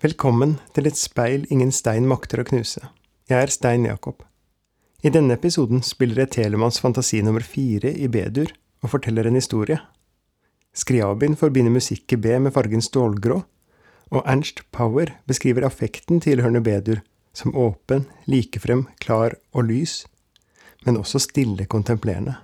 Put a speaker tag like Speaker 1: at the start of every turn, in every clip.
Speaker 1: Velkommen til et speil ingen stein makter å knuse. Jeg er Stein Jakob. I denne episoden spiller jeg Telemanns fantasi nummer fire i B-dur og forteller en historie. Skriabin forbinder musikk i B med fargen stålgrå, og Ernst Power beskriver affekten tilhørende B-dur som åpen, likefrem, klar og lys, men også stille kontemplerende.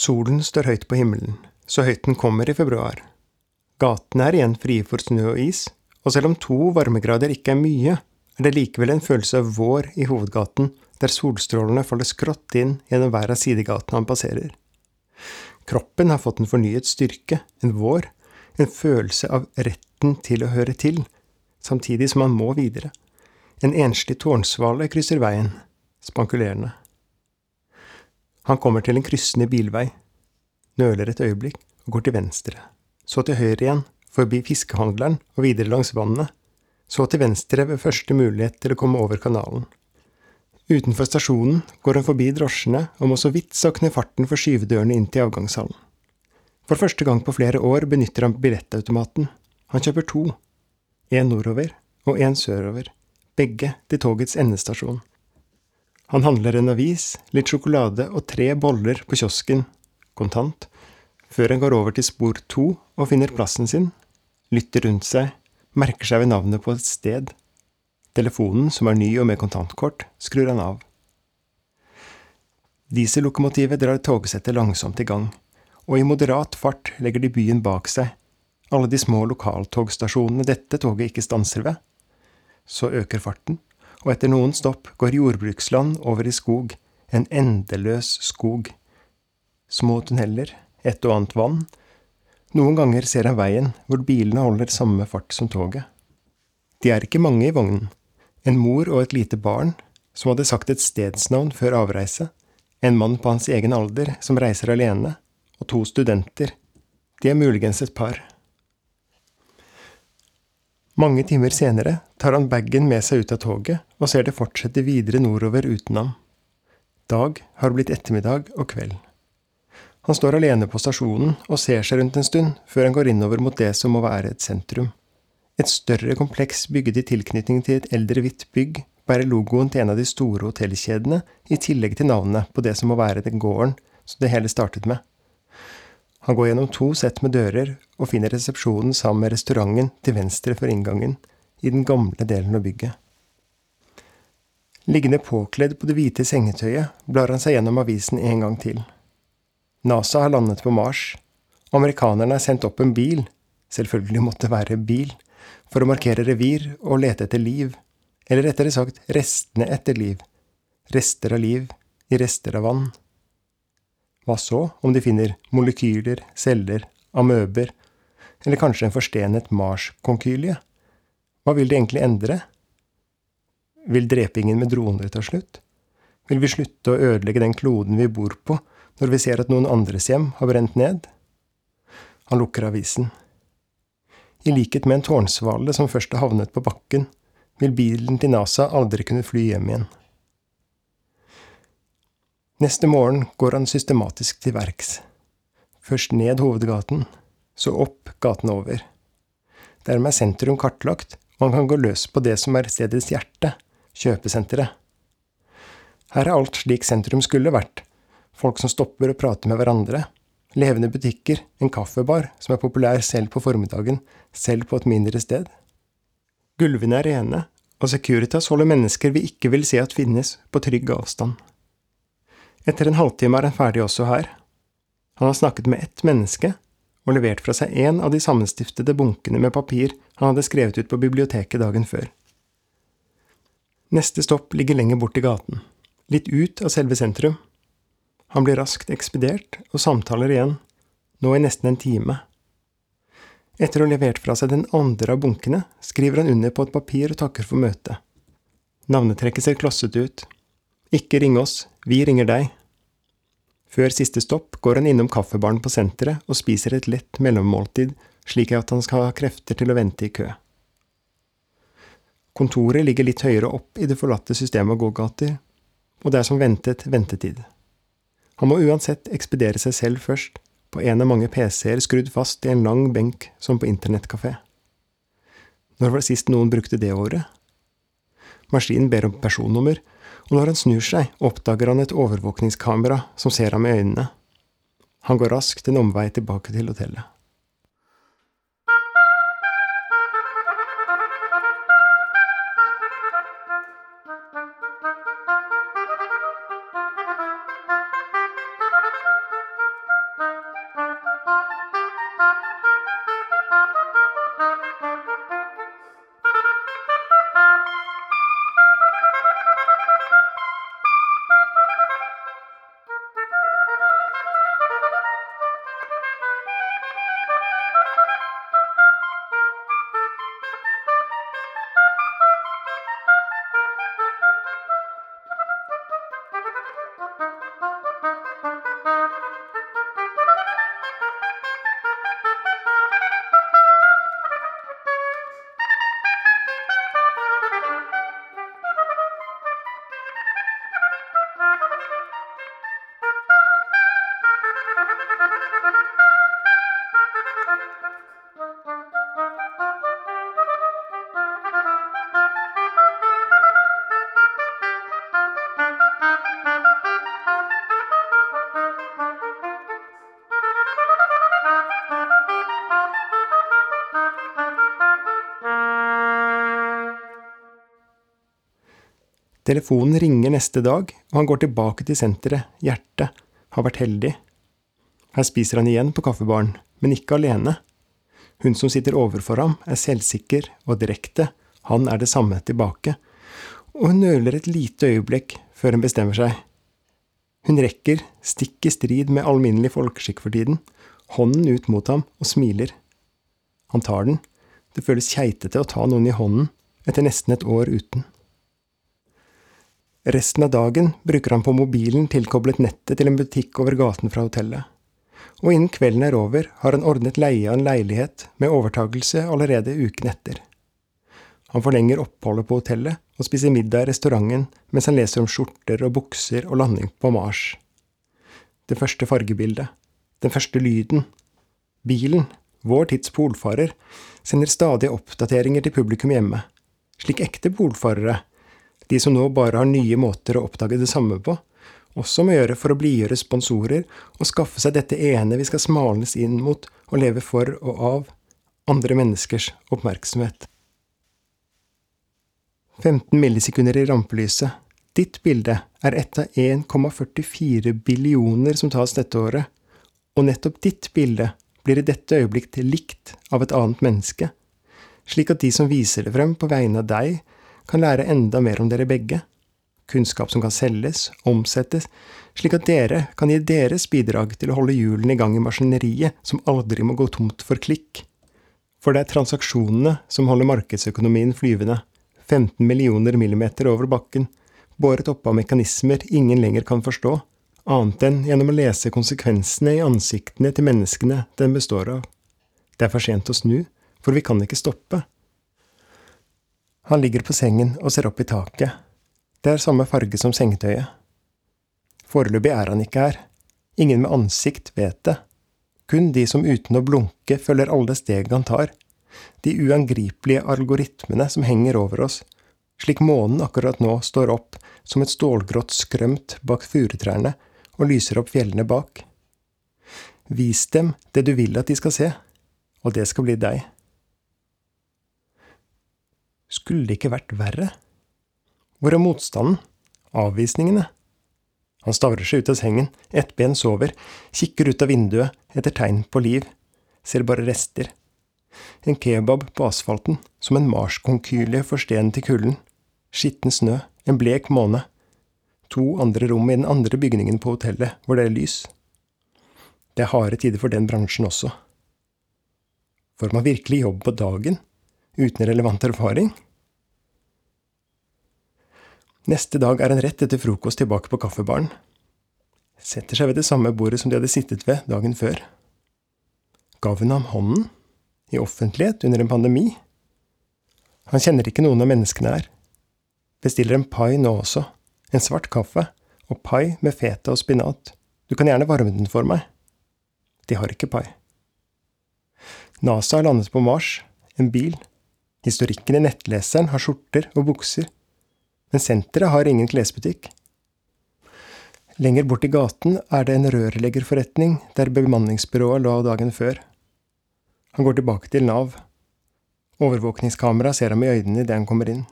Speaker 1: Solen står høyt på himmelen, så høyt den kommer i februar. Gatene er igjen frie for snø og is, og selv om to varmegrader ikke er mye, er det likevel en følelse av vår i hovedgaten, der solstrålene faller skrått inn gjennom hver av sidegatene han passerer. Kroppen har fått en fornyet styrke, en vår, en følelse av retten til å høre til, samtidig som han må videre. En enslig tårnsvale krysser veien, spankulerende. Han kommer til en kryssende bilvei, nøler et øyeblikk og går til venstre, så til høyre igjen, forbi fiskehandleren og videre langs vannet, så til venstre ved første mulighet til å komme over kanalen. Utenfor stasjonen går han forbi drosjene og må så vidt sakne farten for skyvedørene inn til avgangshallen. For første gang på flere år benytter han billettautomaten. Han kjøper to, én nordover og én sørover, begge til togets endestasjon. Han handler en avis, litt sjokolade og tre boller på kiosken, kontant, før han går over til spor to og finner plassen sin, lytter rundt seg, merker seg ved navnet på et sted. Telefonen, som er ny og med kontantkort, skrur han av. Diesellokomotivet drar togsettet langsomt i gang, og i moderat fart legger de byen bak seg, alle de små lokaltogstasjonene dette toget ikke stanser ved. Så øker farten og etter noen stopp går jordbruksland over i skog, en endeløs skog. Små tunneler, et og annet vann. Noen ganger ser han veien hvor bilene holder samme fart som toget. De er ikke mange i vognen. En mor og et lite barn, som hadde sagt et stedsnavn før avreise, en mann på hans egen alder som reiser alene, og to studenter. De er muligens et par. Mange timer senere tar han bagen med seg ut av toget og ser det fortsette videre nordover uten ham. Dag har blitt ettermiddag og kveld. Han står alene på stasjonen og ser seg rundt en stund før han går innover mot det som må være et sentrum. Et større kompleks bygget i tilknytning til et eldre hvitt bygg bærer logoen til en av de store hotellkjedene, i tillegg til navnet på det som må være den gården som det hele startet med. Han går gjennom to sett med dører og finner resepsjonen sammen med restauranten til venstre for inngangen, i den gamle delen av bygget. Liggende påkledd på det hvite sengetøyet blar han seg gjennom avisen en gang til. NASA har landet på Mars. Amerikanerne har sendt opp en bil, selvfølgelig måtte det være bil, for å markere revir og lete etter liv, eller rettere sagt restene etter liv, rester av liv i rester av vann. Hva så om de finner molekyler, celler, amøber, eller kanskje en forstenet Mars-konkylie? Hva vil det egentlig endre? Vil drepingen med droner ta slutt? Vil vi slutte å ødelegge den kloden vi bor på, når vi ser at noen andres hjem har brent ned? Han lukker avisen. I likhet med en tårnsvale som først har havnet på bakken, vil bilen til NASA aldri kunne fly hjem igjen. Neste morgen går han systematisk til verks. Først ned hovedgaten, så opp gaten over. Dermed er sentrum kartlagt, og han kan gå løs på det som er stedets hjerte, kjøpesenteret. Her er alt slik sentrum skulle vært. Folk som stopper og prater med hverandre. Levende butikker, en kaffebar som er populær selv på formiddagen, selv på et mindre sted. Gulvene er rene, og Securitas holder mennesker vi ikke vil se at finnes, på trygg avstand. Etter en halvtime er han ferdig også her. Han har snakket med ett menneske, og levert fra seg en av de sammenstiftede bunkene med papir han hadde skrevet ut på biblioteket dagen før. Neste stopp ligger lenger bort i gaten, litt ut av selve sentrum. Han blir raskt ekspedert, og samtaler igjen, nå i nesten en time. Etter å ha levert fra seg den andre av bunkene, skriver han under på et papir og takker for møtet. Navnetrekket ser klosset ut. Ikke ring oss, vi ringer deg. Før siste stopp går han innom kaffebaren på senteret og spiser et lett mellommåltid, slik at han skal ha krefter til å vente i kø. Kontoret ligger litt høyere opp i det forlatte systemet av gågater, og det er som ventet ventetid. Han må uansett ekspedere seg selv først, på en av mange PC-er skrudd fast i en lang benk som på internettkafé. Når var det sist noen brukte det året? Maskinen ber om personnummer, og når han snur seg, oppdager han et overvåkningskamera som ser ham i øynene. Han går raskt en omvei tilbake til hotellet. Telefonen ringer neste dag, og han går tilbake til senteret, hjertet, har vært heldig. Her spiser han igjen på kaffebaren, men ikke alene. Hun som sitter overfor ham, er selvsikker og direkte, han er det samme tilbake, og hun nøler et lite øyeblikk før hun bestemmer seg. Hun rekker, stikk i strid med alminnelig folkeskikk for tiden, hånden ut mot ham og smiler. Han tar den, det føles keitete å ta noen i hånden etter nesten et år uten. Resten av dagen bruker han på mobilen tilkoblet nettet til en butikk over gaten fra hotellet. Og innen kvelden er over, har han ordnet leie av en leilighet med overtagelse allerede uken etter. Han forlenger oppholdet på hotellet og spiser middag i restauranten mens han leser om skjorter og bukser og landing på Mars. Det første fargebildet, den første lyden, bilen, vår tids polfarer, sender stadig oppdateringer til publikum hjemme, slik ekte polfarere de som nå bare har nye måter å oppdage det samme på, også må gjøre for å blidgjøre sponsorer og skaffe seg dette ene vi skal smalnes inn mot og leve for og av andre menneskers oppmerksomhet. 15 millisekunder i rampelyset. Ditt bilde er ett av 1,44 billioner som tas dette året, og nettopp ditt bilde blir i dette øyeblikk likt av et annet menneske, slik at de som viser det frem på vegne av deg, kan lære enda mer om dere begge, kunnskap som kan selges, omsettes, slik at dere kan gi deres bidrag til å holde hjulene i gang i maskineriet som aldri må gå tomt for klikk. For det er transaksjonene som holder markedsøkonomien flyvende, 15 millioner millimeter over bakken, båret oppe av mekanismer ingen lenger kan forstå, annet enn gjennom å lese konsekvensene i ansiktene til menneskene den består av. Det er for sent å snu, for vi kan ikke stoppe. Han ligger på sengen og ser opp i taket. Det er samme farge som sengetøyet. Foreløpig er han ikke her. Ingen med ansikt vet det. Kun de som uten å blunke følger alle steg han tar. De uangripelige algoritmene som henger over oss, slik månen akkurat nå står opp som et stålgrått skrømt bak furutrærne og lyser opp fjellene bak. Vis dem det du vil at de skal se, og det skal bli deg. Skulle det ikke vært verre? Hvor er motstanden? Avvisningene? Han stavrer seg ut av sengen, ett ben sover, kikker ut av vinduet etter tegn på liv, ser bare rester. En kebab på asfalten, som en marskonkylie for stenen til kulden, skitten snø, en blek måne, to andre rom i den andre bygningen på hotellet, hvor det er lys. Det er harde tider for den bransjen også. Får man virkelig jobb på dagen, uten relevant erfaring? Neste dag er han rett etter frokost tilbake på kaffebaren. Setter seg ved det samme bordet som de hadde sittet ved dagen før. Gav hun ham hånden? I offentlighet, under en pandemi? Han kjenner ikke noen av menneskene her. Bestiller en pai nå også, en svart kaffe, og pai med feta og spinat. Du kan gjerne varme den for meg. De har ikke pai. NASA har landet på Mars, en bil. Historikken i nettleseren har skjorter og bukser. Men senteret har ingen klesbutikk. Lenger bort i gaten er det en rørleggerforretning der bemanningsbyrået lå dagen før. Han går tilbake til Nav. Overvåkningskamera ser ham i øynene idet han kommer inn.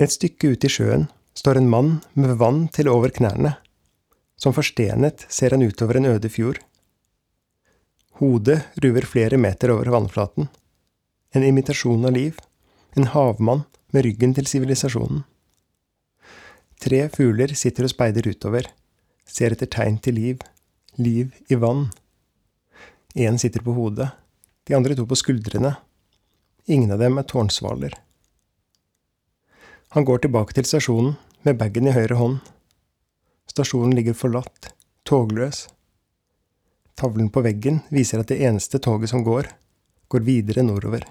Speaker 1: Et stykke ute i sjøen står en mann med vann til over knærne. Som forstenet ser han utover en øde fjord. Hodet ruver flere meter over vannflaten. En imitasjon av liv. En havmann med ryggen til sivilisasjonen. Tre fugler sitter og speider utover, ser etter tegn til liv. Liv i vann. Én sitter på hodet, de andre to på skuldrene. Ingen av dem er tårnsvaler. Han går tilbake til stasjonen med bagen i høyre hånd. Stasjonen ligger forlatt, togløs. Tavlen på veggen viser at det eneste toget som går, går videre nordover.